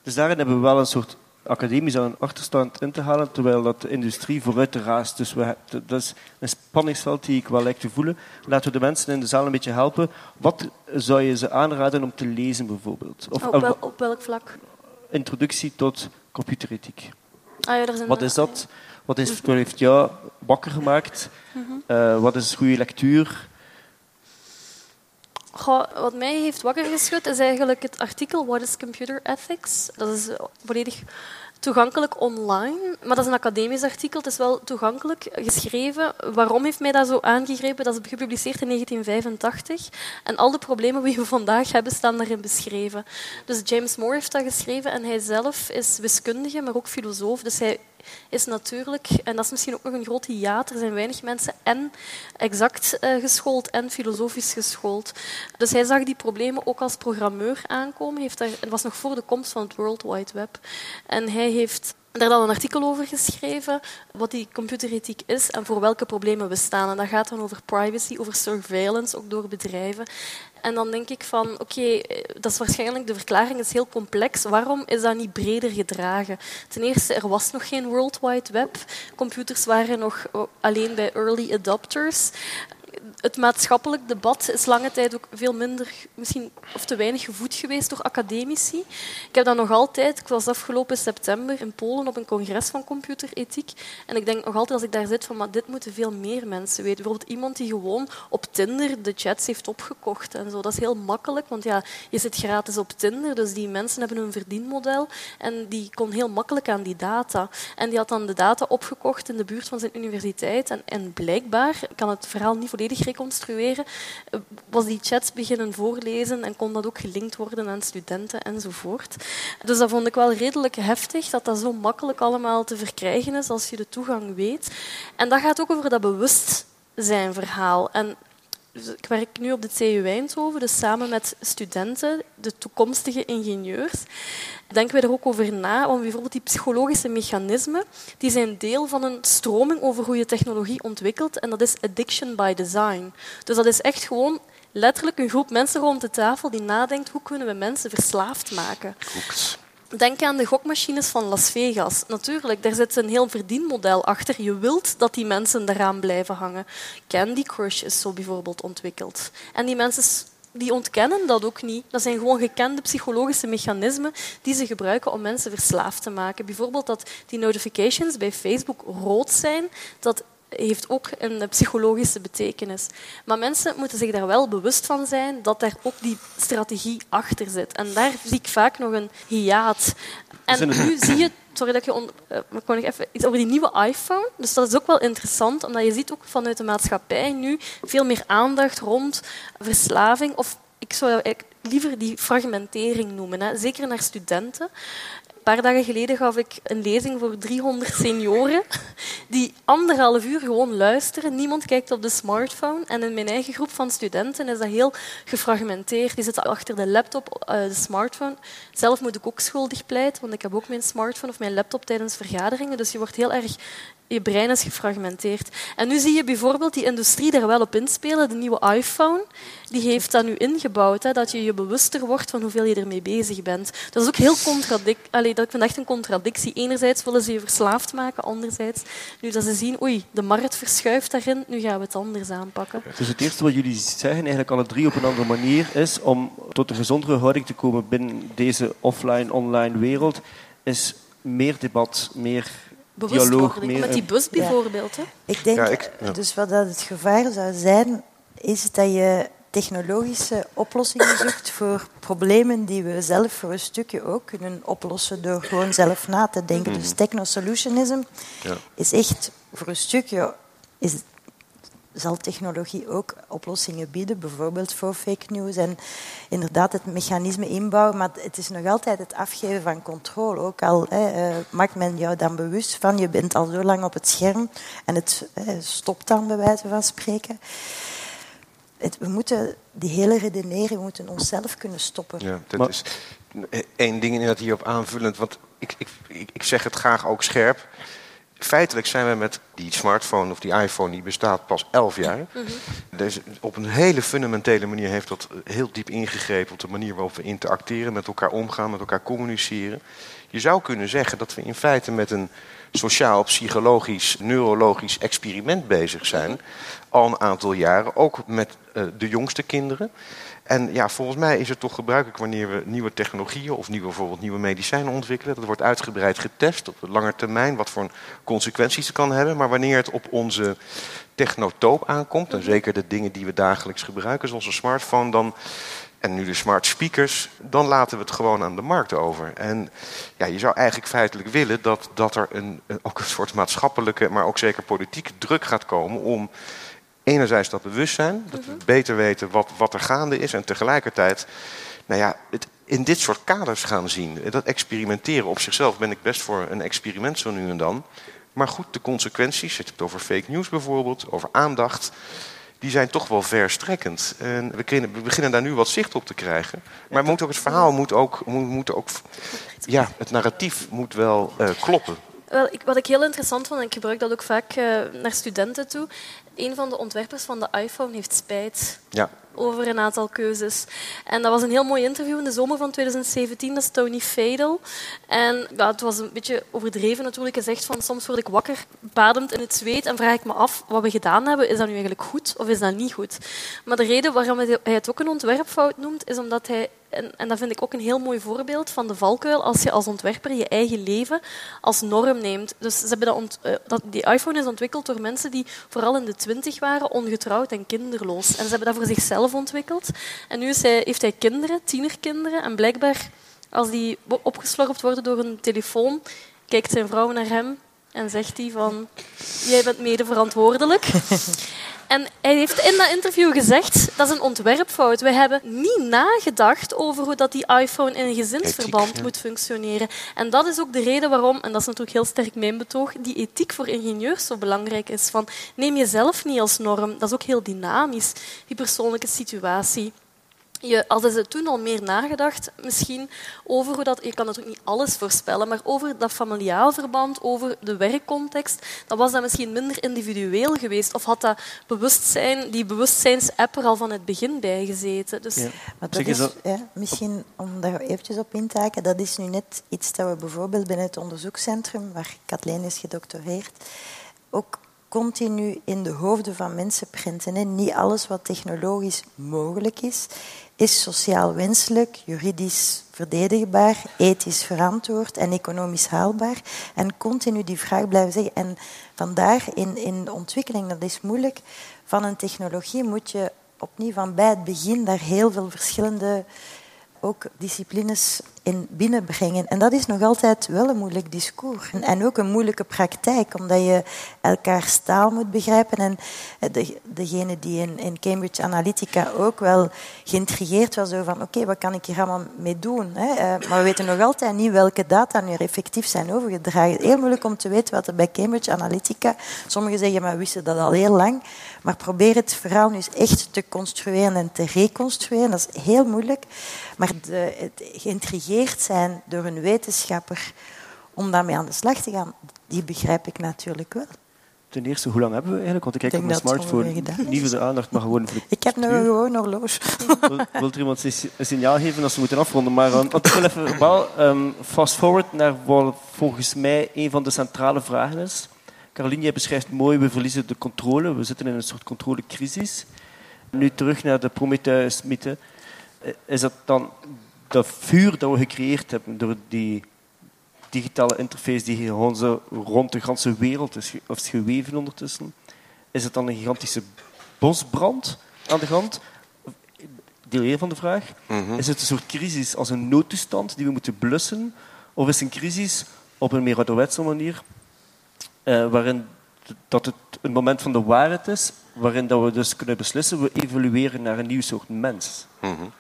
Dus daarin hebben we wel een soort academisch een achterstand in te halen, terwijl dat de industrie vooruit raast. Dus we, dat is een spanningsveld die ik wel lijkt te voelen. Laten we de mensen in de zaal een beetje helpen. Wat zou je ze aanraden om te lezen, bijvoorbeeld? Of, op, wel, op welk vlak? Introductie tot computerethiek. Ah, ja, Wat is dat? Wat, is, wat heeft jou wakker gemaakt? Uh, wat is goede lectuur? Goh, wat mij heeft wakker geschud is eigenlijk het artikel What is Computer Ethics? Dat is volledig toegankelijk online, maar dat is een academisch artikel. Het is wel toegankelijk geschreven. Waarom heeft mij dat zo aangegrepen? Dat is gepubliceerd in 1985 en al de problemen die we vandaag hebben staan daarin beschreven. Dus James Moore heeft dat geschreven en hij zelf is wiskundige, maar ook filosoof. Dus hij is natuurlijk, en dat is misschien ook nog een groot hiaat, er zijn weinig mensen en exact uh, geschoold en filosofisch geschoold. Dus hij zag die problemen ook als programmeur aankomen. Heeft daar, het was nog voor de komst van het World Wide Web. En hij heeft daar dan een artikel over geschreven, wat die computerethiek is en voor welke problemen we staan. En dat gaat dan over privacy, over surveillance, ook door bedrijven. En dan denk ik van, oké, eh, dat is waarschijnlijk, de verklaring is heel complex. Waarom is dat niet breder gedragen? Ten eerste, er was nog geen World Wide Web. Computers waren nog eh, alleen bij early adopters het maatschappelijk debat is lange tijd ook veel minder, misschien of te weinig gevoed geweest door academici. Ik heb dat nog altijd. Ik was afgelopen september in Polen op een congres van computerethiek. En ik denk nog altijd als ik daar zit van, maar dit moeten veel meer mensen weten. Bijvoorbeeld iemand die gewoon op Tinder de chats heeft opgekocht en zo. Dat is heel makkelijk, want ja, je zit gratis op Tinder, dus die mensen hebben een verdienmodel en die kon heel makkelijk aan die data. En die had dan de data opgekocht in de buurt van zijn universiteit en, en blijkbaar, kan het verhaal niet volledig reconstrueren, eh, was die chats beginnen voorlezen en kon dat ook gelinkt worden aan studenten enzovoort. Dus dat vond ik wel redelijk heftig, dat dat zo makkelijk allemaal te verkrijgen is als je de toegang weet. En dat gaat ook over dat bewustzijnverhaal. En dus ik werk nu op de TU Eindhoven, dus samen met studenten, de toekomstige ingenieurs. Denken we er ook over na, om bijvoorbeeld die psychologische mechanismen, die zijn deel van een stroming over hoe je technologie ontwikkelt, en dat is addiction by design. Dus dat is echt gewoon letterlijk een groep mensen rond de tafel die nadenkt hoe kunnen we mensen verslaafd maken. Denk aan de gokmachines van Las Vegas. Natuurlijk, daar zit een heel verdienmodel achter. Je wilt dat die mensen daaraan blijven hangen. Candy Crush is zo bijvoorbeeld ontwikkeld. En die mensen die ontkennen dat ook niet. Dat zijn gewoon gekende psychologische mechanismen die ze gebruiken om mensen verslaafd te maken. Bijvoorbeeld dat die notifications bij Facebook rood zijn, dat heeft ook een psychologische betekenis. Maar mensen moeten zich daar wel bewust van zijn dat daar ook die strategie achter zit. En daar zie ik vaak nog een hiaat. En nu zie je sorry dat ik je on, uh, nog even iets over die nieuwe iPhone. Dus dat is ook wel interessant, omdat je ziet ook vanuit de maatschappij nu veel meer aandacht rond verslaving. Of ik zou liever die fragmentering noemen, hè. zeker naar studenten paar dagen geleden gaf ik een lezing voor 300 senioren die anderhalf uur gewoon luisteren. Niemand kijkt op de smartphone. En in mijn eigen groep van studenten is dat heel gefragmenteerd. Die zitten achter de laptop, uh, de smartphone. Zelf moet ik ook schuldig pleiten, want ik heb ook mijn smartphone of mijn laptop tijdens vergaderingen. Dus je wordt heel erg je brein is gefragmenteerd. En nu zie je bijvoorbeeld die industrie daar wel op inspelen. De nieuwe iPhone die heeft dat nu ingebouwd, hè, dat je je bewuster wordt van hoeveel je ermee bezig bent. Dat is ook heel contradict. Allee, dat, ik vind echt een contradictie. Enerzijds willen ze je verslaafd maken, anderzijds nu dat ze zien, oei, de markt verschuift daarin, nu gaan we het anders aanpakken. Dus het eerste wat jullie zeggen, eigenlijk alle drie op een andere manier, is om tot een gezondere houding te komen binnen deze offline-online wereld, is meer debat, meer dialoog. Meer, met die bus bijvoorbeeld. Hè? Ik denk, ja, ik, dus wat dat het gevaar zou zijn, is dat je technologische oplossingen zoekt voor problemen die we zelf voor een stukje ook kunnen oplossen door gewoon zelf na te denken. Dus mhm. technosolutionism ja. is echt voor een stukje is, zal technologie ook oplossingen bieden, bijvoorbeeld voor fake news en inderdaad het mechanisme inbouwen, maar het is nog altijd het afgeven van controle. Ook al hè, uh, maakt men jou dan bewust van, je bent al zo lang op het scherm en het stopt dan bij wijze van spreken we moeten die hele redenering, we moeten onszelf kunnen stoppen. Ja, dat is één ding inderdaad hierop aanvullend, want ik, ik, ik zeg het graag ook scherp. Feitelijk zijn we met die smartphone of die iPhone, die bestaat pas 11 jaar. Mm dus op een hele fundamentele manier heeft dat heel diep ingegrepen op de manier waarop we interacteren, met elkaar omgaan, met elkaar communiceren. Je zou kunnen zeggen dat we in feite met een sociaal, psychologisch, neurologisch experiment bezig zijn. Al een aantal jaren, ook met uh, de jongste kinderen. En ja, volgens mij is het toch gebruikelijk wanneer we nieuwe technologieën of nieuwe, bijvoorbeeld nieuwe medicijnen ontwikkelen. Dat wordt uitgebreid getest op de lange termijn, wat voor consequenties het kan hebben. Maar wanneer het op onze technotoop aankomt, en zeker de dingen die we dagelijks gebruiken, zoals een smartphone, dan en nu de smart speakers, dan laten we het gewoon aan de markt over. En ja, je zou eigenlijk feitelijk willen dat, dat er een, ook een soort maatschappelijke, maar ook zeker politieke druk gaat komen om enerzijds dat bewustzijn, dat we mhm. beter weten wat, wat er gaande is en tegelijkertijd nou ja, het in dit soort kaders gaan zien. Dat experimenteren op zichzelf ben ik best voor een experiment zo nu en dan. Maar goed, de consequenties, het over fake news bijvoorbeeld, over aandacht die zijn toch wel verstrekkend. En we, kunnen, we beginnen daar nu wat zicht op te krijgen. Maar moet ook, het verhaal moet ook, moet, moet ook ja, het narratief moet wel uh, kloppen. Wel, ik, wat ik heel interessant vond, en ik gebruik dat ook vaak uh, naar studenten toe, een van de ontwerpers van de iPhone heeft spijt. Ja over een aantal keuzes. En dat was een heel mooi interview in de zomer van 2017, dat is Tony Fadel. En het was een beetje overdreven natuurlijk. Zegt van soms word ik wakker, badend in het zweet en vraag ik me af wat we gedaan hebben. Is dat nu eigenlijk goed of is dat niet goed? Maar de reden waarom hij het ook een ontwerpfout noemt, is omdat hij en, en, dat vind ik ook een heel mooi voorbeeld van de valkuil als je als ontwerper je eigen leven als norm neemt. Dus ze hebben dat, eh, dat die iPhone is ontwikkeld door mensen die vooral in de twintig waren, ongetrouwd en kinderloos. En ze hebben dat voor zichzelf ontwikkeld. En nu heeft hij kinderen, tienerkinderen. En blijkbaar, als die opgeslorpt worden door een telefoon, kijkt zijn vrouw naar hem en zegt hij van... Jij bent mede verantwoordelijk. En hij heeft in dat interview gezegd, dat is een ontwerpfout. We hebben niet nagedacht over hoe dat die iPhone in een gezinsverband moet functioneren. En dat is ook de reden waarom, en dat is natuurlijk heel sterk mijn betoog, die ethiek voor ingenieurs zo belangrijk is. Van, neem jezelf niet als norm. Dat is ook heel dynamisch, die persoonlijke situatie je, hadden ze toen al meer nagedacht misschien over hoe dat... Je kan natuurlijk niet alles voorspellen, maar over dat familiaal verband, over de werkcontext, dan was dat misschien minder individueel geweest. Of had dat bewustzijn, die bewustzijnsapp er al van het begin bij gezeten. Dus... Ja. Maar dat is, ja, misschien om daar eventjes op in te haken, dat is nu net iets dat we bijvoorbeeld binnen het onderzoekscentrum, waar Kathleen is gedoctoreerd, ook continu in de hoofden van mensen printen. En niet alles wat technologisch mogelijk is, is sociaal wenselijk, juridisch verdedigbaar, ethisch verantwoord en economisch haalbaar. En continu die vraag blijven zeggen. En vandaar in, in de ontwikkeling, dat is moeilijk, van een technologie moet je opnieuw van bij het begin daar heel veel verschillende ook disciplines in binnenbrengen. En dat is nog altijd wel een moeilijk discours. En ook een moeilijke praktijk, omdat je elkaar taal moet begrijpen. En de, degene die in, in, Cambridge Analytica ook wel geïntrigeerd was over van oké, wat kan ik hier allemaal mee doen? Hè? Eh, maar we weten nog altijd niet welke data nu effectief zijn overgedragen. Heel moeilijk om te weten wat er bij Cambridge Analytica... Sommigen zeggen, maar we wisten dat al heel lang. Maar probeer het verhaal nu eens echt te construeren en te reconstrueren. Dat is heel moeilijk. Maar de, het geïntrigeerd zijn door een wetenschapper om daarmee aan de slag te gaan, die begrijp ik natuurlijk wel. Ten eerste, hoe lang hebben we eigenlijk? Want ik kijk op mijn smartphone. Niet voor de aandacht, maar gewoon voor Ik heb nu gewoon nog los. Wil, wil er iemand een signaal geven als we moeten afronden? Maar um, ik wil even wel um, fast forward naar wat volgens mij een van de centrale vragen is. Caroline, jij beschrijft mooi, we verliezen de controle. We zitten in een soort controlecrisis. Nu terug naar de Prometheus-mythe. Eh, is dat dan dat vuur dat we gecreëerd hebben door die digitale interface die gewoon zo rond de hele wereld is, of is geweven ondertussen, is het dan een gigantische bosbrand aan de hand? Deel 1 van de vraag. Mhm. Is het een soort crisis als een noodtoestand die we moeten blussen? Of is het een crisis op een meer ouderwetse manier, uh, waarin dat het een moment van de waarheid is, waarin dat we dus kunnen beslissen, we evolueren naar een nieuw soort mens? Mm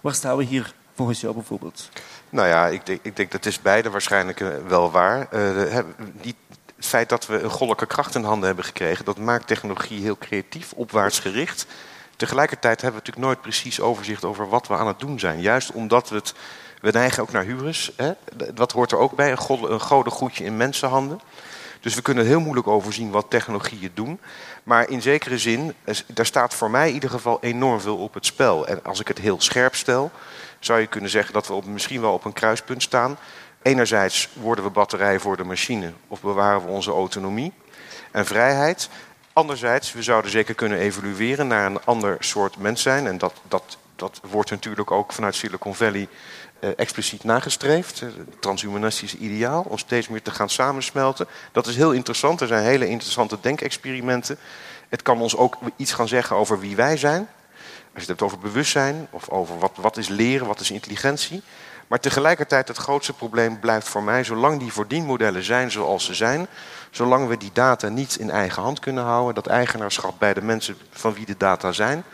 Waar staan we hier bijvoorbeeld? Nou ja, ik denk, ik denk dat is beide waarschijnlijk eh, wel waar. Uh, die, het feit dat we een goddelijke kracht in handen hebben gekregen, dat maakt technologie heel creatief, opwaarts gericht. Tegelijkertijd hebben we natuurlijk nooit precies overzicht over wat we aan het doen zijn. Juist omdat we het, we neigen ook naar hubris. Hè? Dat hoort er ook bij, een, god, een godengoedje in mensenhanden. Dus we kunnen heel moeilijk overzien wat technologieën doen. Maar in zekere zin, daar staat voor mij in ieder geval enorm veel op het spel. En als ik het heel scherp stel, zou je kunnen zeggen dat we op, misschien wel op een kruispunt staan. Enerzijds worden we batterij voor de machine of bewaren we onze autonomie en vrijheid. Anderzijds, we zouden zeker kunnen evolueren naar een ander soort mens zijn. En dat, dat, dat wordt natuurlijk ook vanuit Silicon Valley eh, expliciet nagestreefd. Het transhumanistische ideaal, om steeds meer te gaan samensmelten. Dat is heel interessant. Er zijn hele interessante denkexperimenten. Het kan ons ook iets gaan zeggen over wie wij zijn. Als je het hebt over bewustzijn of over wat, wat is leren, wat is intelligentie. Maar tegelijkertijd het grootste probleem blijft voor mij, zolang die verdienmodellen zijn zoals ze zijn, zolang we die data niet in eigen hand kunnen houden, dat eigenaarschap bij de mensen van wie de data zijn,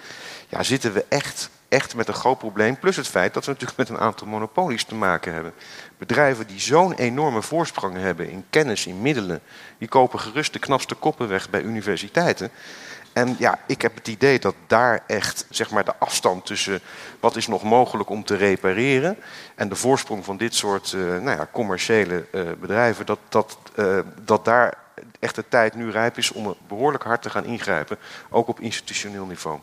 ja, zitten we echt, echt met een groot probleem. Plus het feit dat we natuurlijk met een aantal monopolies te maken hebben. Bedrijven die zo'n enorme voorsprong hebben in kennis, in middelen, die kopen gerust de knapste koppen weg bij universiteiten. En ja, ik heb het idee dat daar echt zeg maar, de afstand tussen wat is nog mogelijk om te repareren en de voorsprong van dit soort uh, nou ja, commerciële uh, bedrijven, dat, dat, uh, dat daar echt de tijd nu rijp is om behoorlijk hard te gaan ingrijpen, ook op institutioneel niveau.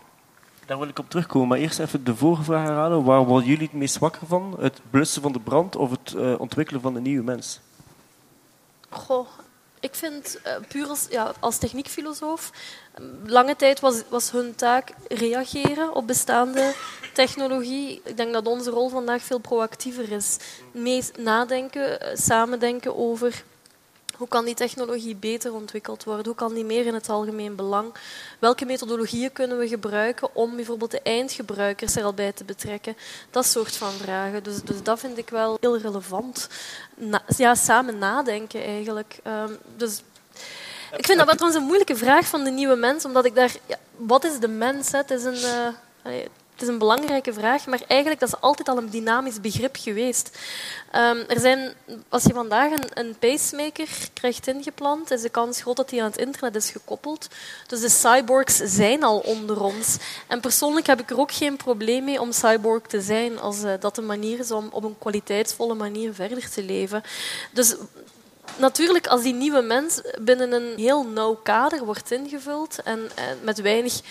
Daar wil ik op terugkomen, maar eerst even de vorige vraag herhalen. Waar worden jullie het meest wakker van? Het blussen van de brand of het ontwikkelen van een nieuwe mens? Goh, ik vind uh, puur als, ja, als techniekfilosoof, lange tijd was, was hun taak reageren op bestaande technologie. Ik denk dat onze rol vandaag veel proactiever is. Meest nadenken, eh, samendenken over hoe kan die technologie beter ontwikkeld worden? Hoe kan die meer in het algemeen belang? Welke methodologieën kunnen we gebruiken om bijvoorbeeld de eindgebruikers er al bij te betrekken? Dat soort van vragen. Dus, dus dat vind ik wel heel relevant. ja, samen nadenken eigenlijk. Um, dus ik vind dat wel trouwens een moeilijke vraag van de nieuwe mens, omdat ik daar... Ja, wat is de mens? Het is een... Uh, het is een belangrijke vraag, maar eigenlijk dat is altijd al een dynamisch begrip geweest. Um, er zijn, als je vandaag een, een, pacemaker krijgt ingeplant, is de kans groot dat die aan het internet is gekoppeld. Dus de cyborgs zijn al onder ons. En persoonlijk heb ik er ook geen probleem mee om cyborg te zijn, als uh, dat een manier is om op een kwaliteitsvolle manier verder te leven. Dus natuurlijk, als die nieuwe mens binnen een heel nauw kader wordt ingevuld en, en met weinig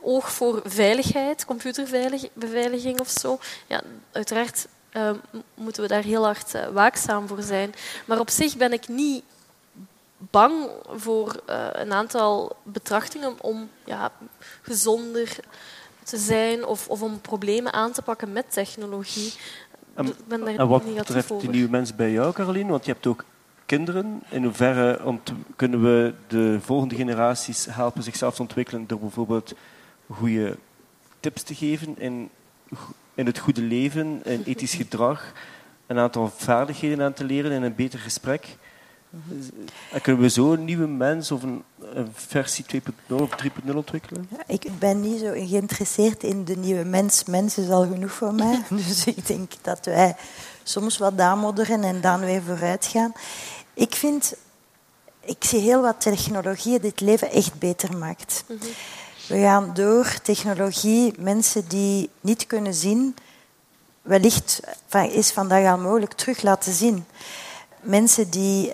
oog voor veiligheid, computerbeveiliging of zo. Ja, uiteraard uh, moeten we daar heel hard uh, waakzaam voor zijn. Maar op zich ben ik niet bang voor uh, een aantal betrachtingen om ja, gezonder te zijn of, of om problemen aan te pakken met technologie. En, ik ben daar en wat betreft die nieuwe mensen bij jou, Caroline? Want je hebt ook kinderen. In hoeverre kunnen we de volgende generaties helpen zichzelf te ontwikkelen door bijvoorbeeld goede tips te geven in, in het goede leven, in ethisch gedrag, een aantal vaardigheden aan te leren in een beter gesprek? En kunnen we zo een nieuwe mens of een, versie 2.0 of 3.0 ontwikkelen? Ja, ik ben niet zo geïnteresseerd in de nieuwe mens. Mens is al genoeg voor mij. Dus ik denk dat wij soms wat damodderen en dan weer vooruit gaan. Ik vind, ik zie heel wat technologie dit leven echt beter maakt. We gaan door technologie mensen die niet kunnen zien, wellicht is vandaag al mogelijk terug laten zien mensen die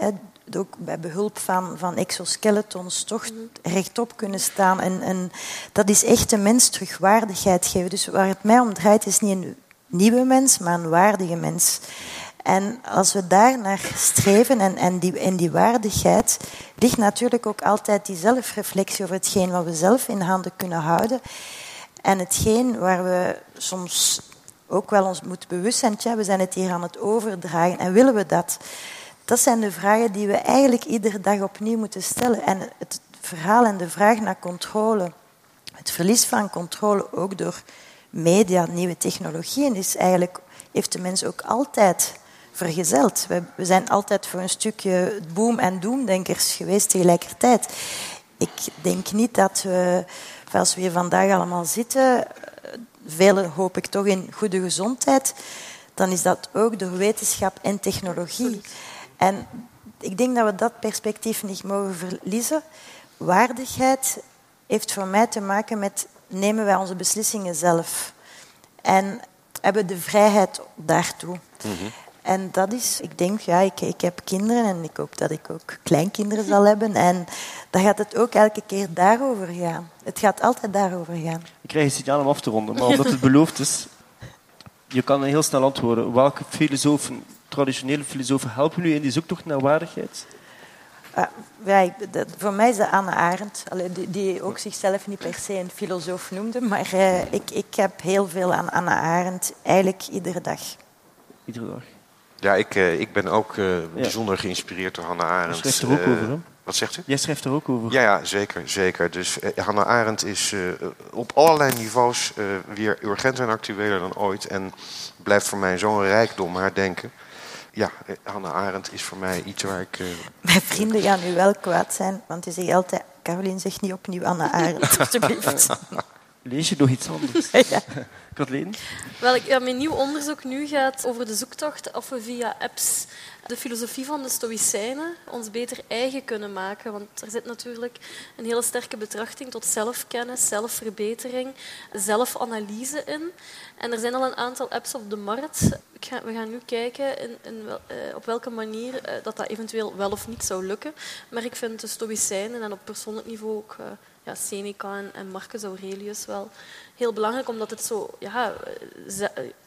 ook bij behulp van, van exoskeletons toch rechtop kunnen staan. En, en dat is echt een mens terugwaardigheid geven. Dus waar het mij om draait is niet een nieuwe mens, maar een waardige mens. En als we daar naar streven en, en, die, en die waardigheid, ligt natuurlijk ook altijd die zelfreflectie over hetgeen wat we zelf in handen kunnen houden. En hetgeen waar we soms ook wel ons moeten bewust zijn, tja, we zijn het hier aan het overdragen en willen we dat? Dat zijn de vragen die we eigenlijk iedere dag opnieuw moeten stellen. En het verhaal en de vraag naar controle, het verlies van controle ook door media, nieuwe technologieën, is eigenlijk, heeft de mens ook altijd vergezeld. We, zijn altijd voor een stukje boom- en doemdenkers geweest tegelijkertijd. Ik denk niet dat we, als we hier vandaag allemaal zitten, velen hoop ik toch in goede gezondheid, dan is dat ook door wetenschap en technologie. En ik denk dat we dat perspectief niet mogen verliezen. Waardigheid heeft voor mij te maken met nemen wij onze beslissingen zelf. En hebben de vrijheid daartoe. Mm En dat is, ik denk, ja, ik, ik heb kinderen en ik hoop dat ik ook kleinkinderen zal hebben. En dan gaat het ook elke keer daarover gaan. Het gaat altijd daarover gaan. Ik krijg een signaal om af te ronden, maar omdat het beloofd is, je kan heel snel antwoorden. Welke filosofen traditionele filosofen helpen nu in die zoektocht naar waardigheid? Uh, ja, voor mij is dat Anne Arendt, die, die, ook zichzelf niet per se een filosoof noemde, maar uh, ik, ik heb heel veel aan Anne Arendt, eigenlijk iedere dag. Iedere dag? Ja, ik, uh, ik ben ook bijzonder geïnspireerd door Hannah Arendt. Je schrijft er ook over, hè? Wat zegt u? Jij schrijft er ook over. Ja, ja zeker. zeker. Dus Hannah Arendt is op allerlei niveaus weer urgenter en actueler dan ooit. En blijft voor mij zo'n rijkdom haar denken ja, Hannah Arendt is voor mij iets waar ik... Uh, Mijn vrienden gaan nu wel kwaad zijn, want die zeggen altijd... Caroline zegt niet opnieuw Anna Arendt, alsjeblieft. Lees je nog iets anders? ja. Kathleen? Ja, mijn nieuw onderzoek nu gaat over de zoektocht of we via apps de filosofie van de Stoïcijnen ons beter eigen kunnen maken. Want er zit natuurlijk een hele sterke betrachting tot zelfkennis, zelfverbetering, zelfanalyse in. En er zijn al een aantal apps op de markt. we gaan nu kijken in, uh, op welke manier uh, dat, dat eventueel wel of niet zou lukken. Maar ik vind de Stoïcijnen en op persoonlijk niveau ook uh, ja, Seneca en, en Marcus Aurelius wel heel belangrijk, omdat het zo ja,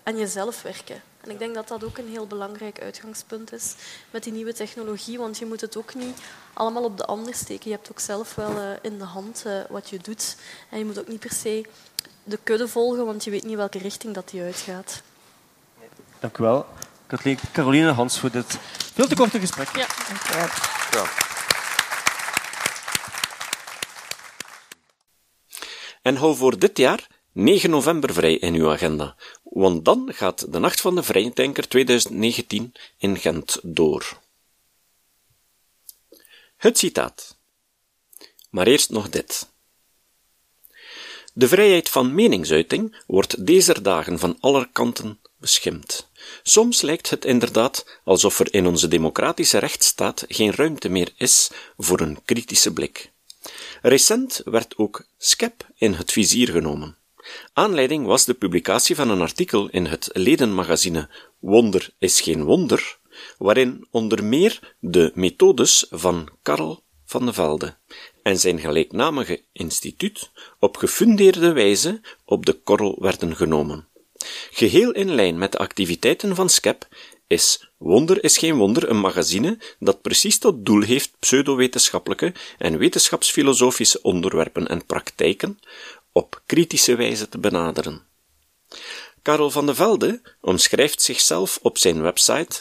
aan jezelf werken. En ik denk dat dat ook een heel belangrijk uitgangspunt is met die nieuwe technologie, want je moet het ook niet allemaal op de ander steken. Je hebt ook zelf wel uh, in de hand wat je doet. En je moet ook niet per se de kudde volgen, want je weet niet welke richting dat die uitgaat. Dank u wel. Kathleen Caroline Hans voor dit veel te korte gesprek. Ja, dank u wel. Ja. En hou voor dit jaar 9 november vrij in uw agenda, want dan gaat de Nacht van de Vrijdenker 2019 in Gent door. Het citaat. Maar eerst nog dit. De vrijheid van meningsuiting wordt deze dagen van alle kanten beschimd. Soms lijkt het inderdaad alsof er in onze democratische rechtsstaat geen ruimte meer is voor een kritische blik. Recent werd ook SCEP in het vizier genomen. Aanleiding was de publicatie van een artikel in het ledenmagazine Wonder is geen wonder, waarin onder meer de methodes van Karl van de Velde en zijn gelijknamige instituut op gefundeerde wijze op de korrel werden genomen. Geheel in lijn met de activiteiten van SCEP is Wonder is geen wonder een magazine dat precies tot doel heeft pseudowetenschappelijke en wetenschapsfilosofische onderwerpen en praktijken op kritische wijze te benaderen. Karel van de Velde omschrijft zichzelf op zijn website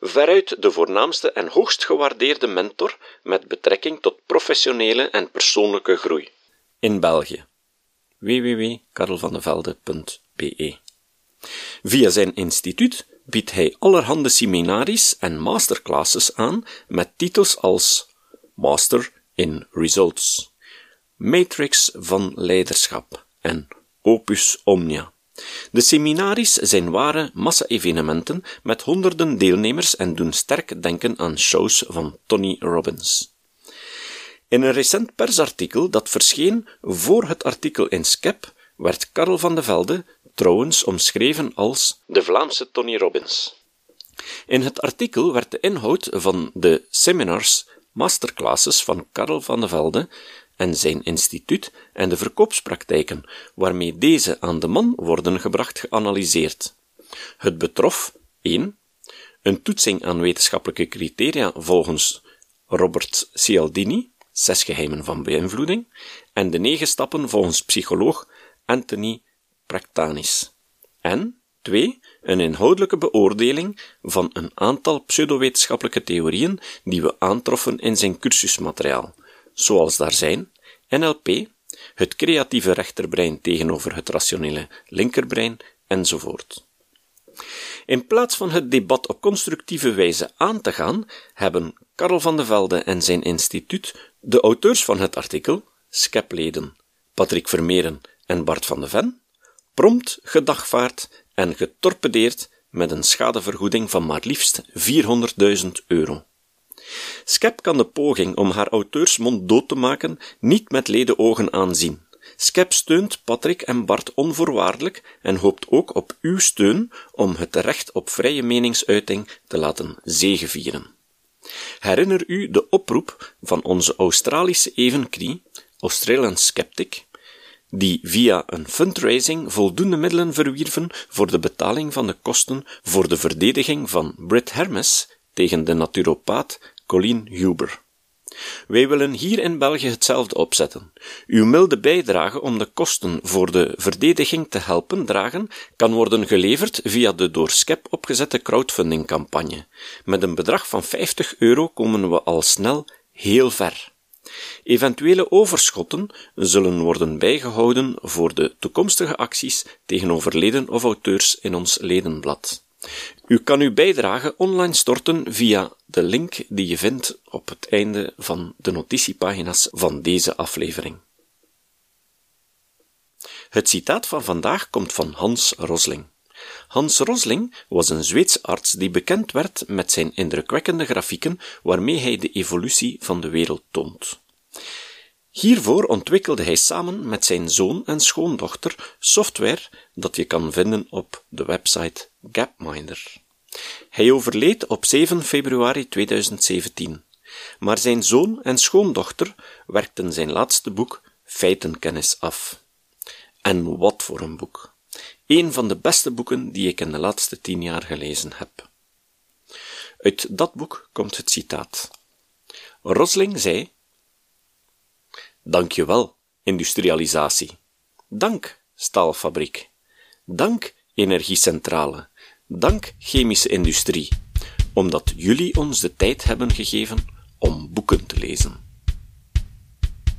veruit de voornaamste en hoogst gewaardeerde mentor met betrekking tot professionele en persoonlijke groei in België. www.karelvandevelde.be Via zijn instituut biedt hij allerhande seminaries en masterclasses aan met titels als Master in Results, Matrix van Leiderschap en Opus Omnia. De seminaries zijn ware massa-evenementen met honderden deelnemers en doen sterk denken aan shows van Tony Robbins. In een recent persartikel dat verscheen voor het artikel in Skep werd Karel van de Velde trouwens omschreven als de Vlaamse Tony Robbins. In het artikel werd de inhoud van de seminars, masterclasses van Karel van de Velde en zijn instituut en de verkoopspraktijken waarmee deze aan de man worden gebracht geanalyseerd. Het betrof 1. Een toetsing aan wetenschappelijke criteria volgens Robert Cialdini, Zes geheimen van beïnvloeding, en de negen stappen volgens psycholoog Anthony Practanis. En 2. Een inhoudelijke beoordeling van een aantal pseudowetenschappelijke theorieën die we aantroffen in zijn cursusmateriaal, zoals daar zijn NLP, het creatieve rechterbrein tegenover het rationele linkerbrein, enzovoort. In plaats van het debat op constructieve wijze aan te gaan, hebben Karel van de Velde en zijn instituut de auteurs van het artikel, Skepleden, Patrick Vermeeren en Bart van de Ven, prompt gedagvaard en getorpedeerd met een schadevergoeding van maar liefst 400.000 euro. Skep kan de poging om haar auteursmond dood te maken niet met lede ogen aanzien. Skep steunt Patrick en Bart onvoorwaardelijk en hoopt ook op uw steun om het recht op vrije meningsuiting te laten zegevieren. Herinner u de oproep van onze Australische evenknie, Australian Skeptic, die via een fundraising voldoende middelen verwierven voor de betaling van de kosten voor de verdediging van Brit Hermes tegen de naturopaat Huber. Wij willen hier in België hetzelfde opzetten. Uw milde bijdrage om de kosten voor de verdediging te helpen dragen kan worden geleverd via de door SCEP opgezette crowdfundingcampagne. Met een bedrag van 50 euro komen we al snel heel ver. Eventuele overschotten zullen worden bijgehouden voor de toekomstige acties tegen overleden of auteurs in ons ledenblad. U kan uw bijdrage online storten via de link die je vindt op het einde van de notitiepagina's van deze aflevering. Het citaat van vandaag komt van Hans Rosling. Hans Rosling was een Zweedse arts die bekend werd met zijn indrukwekkende grafieken waarmee hij de evolutie van de wereld toont. Hiervoor ontwikkelde hij samen met zijn zoon en schoondochter software dat je kan vinden op de website Gapminder. Hij overleed op 7 februari 2017, maar zijn zoon en schoondochter werkten zijn laatste boek Feitenkennis af. En wat voor een boek! Een van de beste boeken die ik in de laatste tien jaar gelezen heb. Uit dat boek komt het citaat. Rosling zei Dank je wel, industrialisatie. Dank, staalfabriek. Dank, energiecentrale. Dank, chemische industrie. Omdat jullie ons de tijd hebben gegeven om boeken te lezen.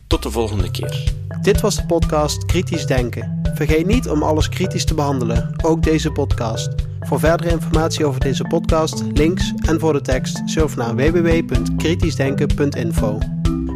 Tot de volgende keer. Dit was de podcast Kritisch Denken. Vergeet niet om alles kritisch te behandelen, ook deze podcast. Voor verdere informatie over deze podcast, links en voor de tekst, surf naar www.kritischdenken.info.